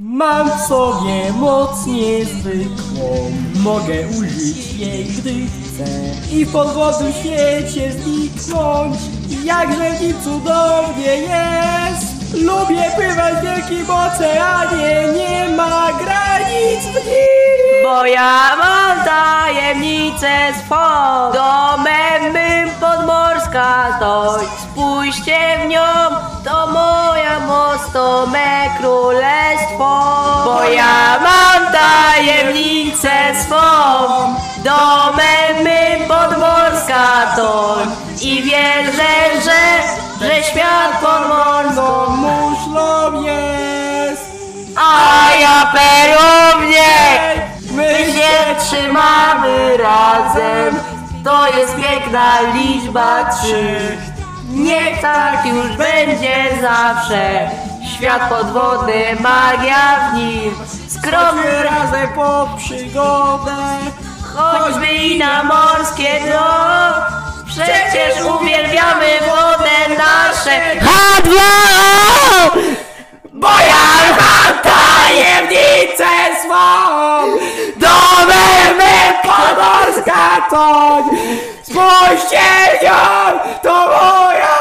Mam w sobie moc niezwykłą, mogę użyć jej, gdy chcę. I w podwodnym świecie zniknąć. Jakże nim cudownie jest! Lubię pływać w wielkim oceanie, nie ma granic w nim! Bo ja mam tajemnicę swą. Domem mym podmorska. To Spójrzcie w nią. To moja moc, to me królestwo Bo ja mam tajemnicę swą. Domem mym podmorska to I wierzę, że, że świat pod morską muszlą jest! A ja perumnie My się trzymamy razem. To jest piękna liczba trzy. Niech tak już będzie zawsze Świat podwodny, magia w nim Skromny Chodźmy razem po przygodę! choćby i na morskie dno Przecież uwielbiamy wodę nasze H2O! Bo ja mam tajemnicę swą Domem Podorska toń! Spójrzcie w nią! To moja